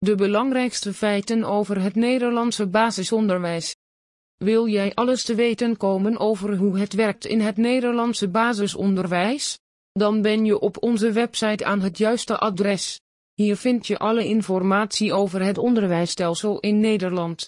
De belangrijkste feiten over het Nederlandse basisonderwijs. Wil jij alles te weten komen over hoe het werkt in het Nederlandse basisonderwijs? Dan ben je op onze website aan het juiste adres. Hier vind je alle informatie over het onderwijsstelsel in Nederland.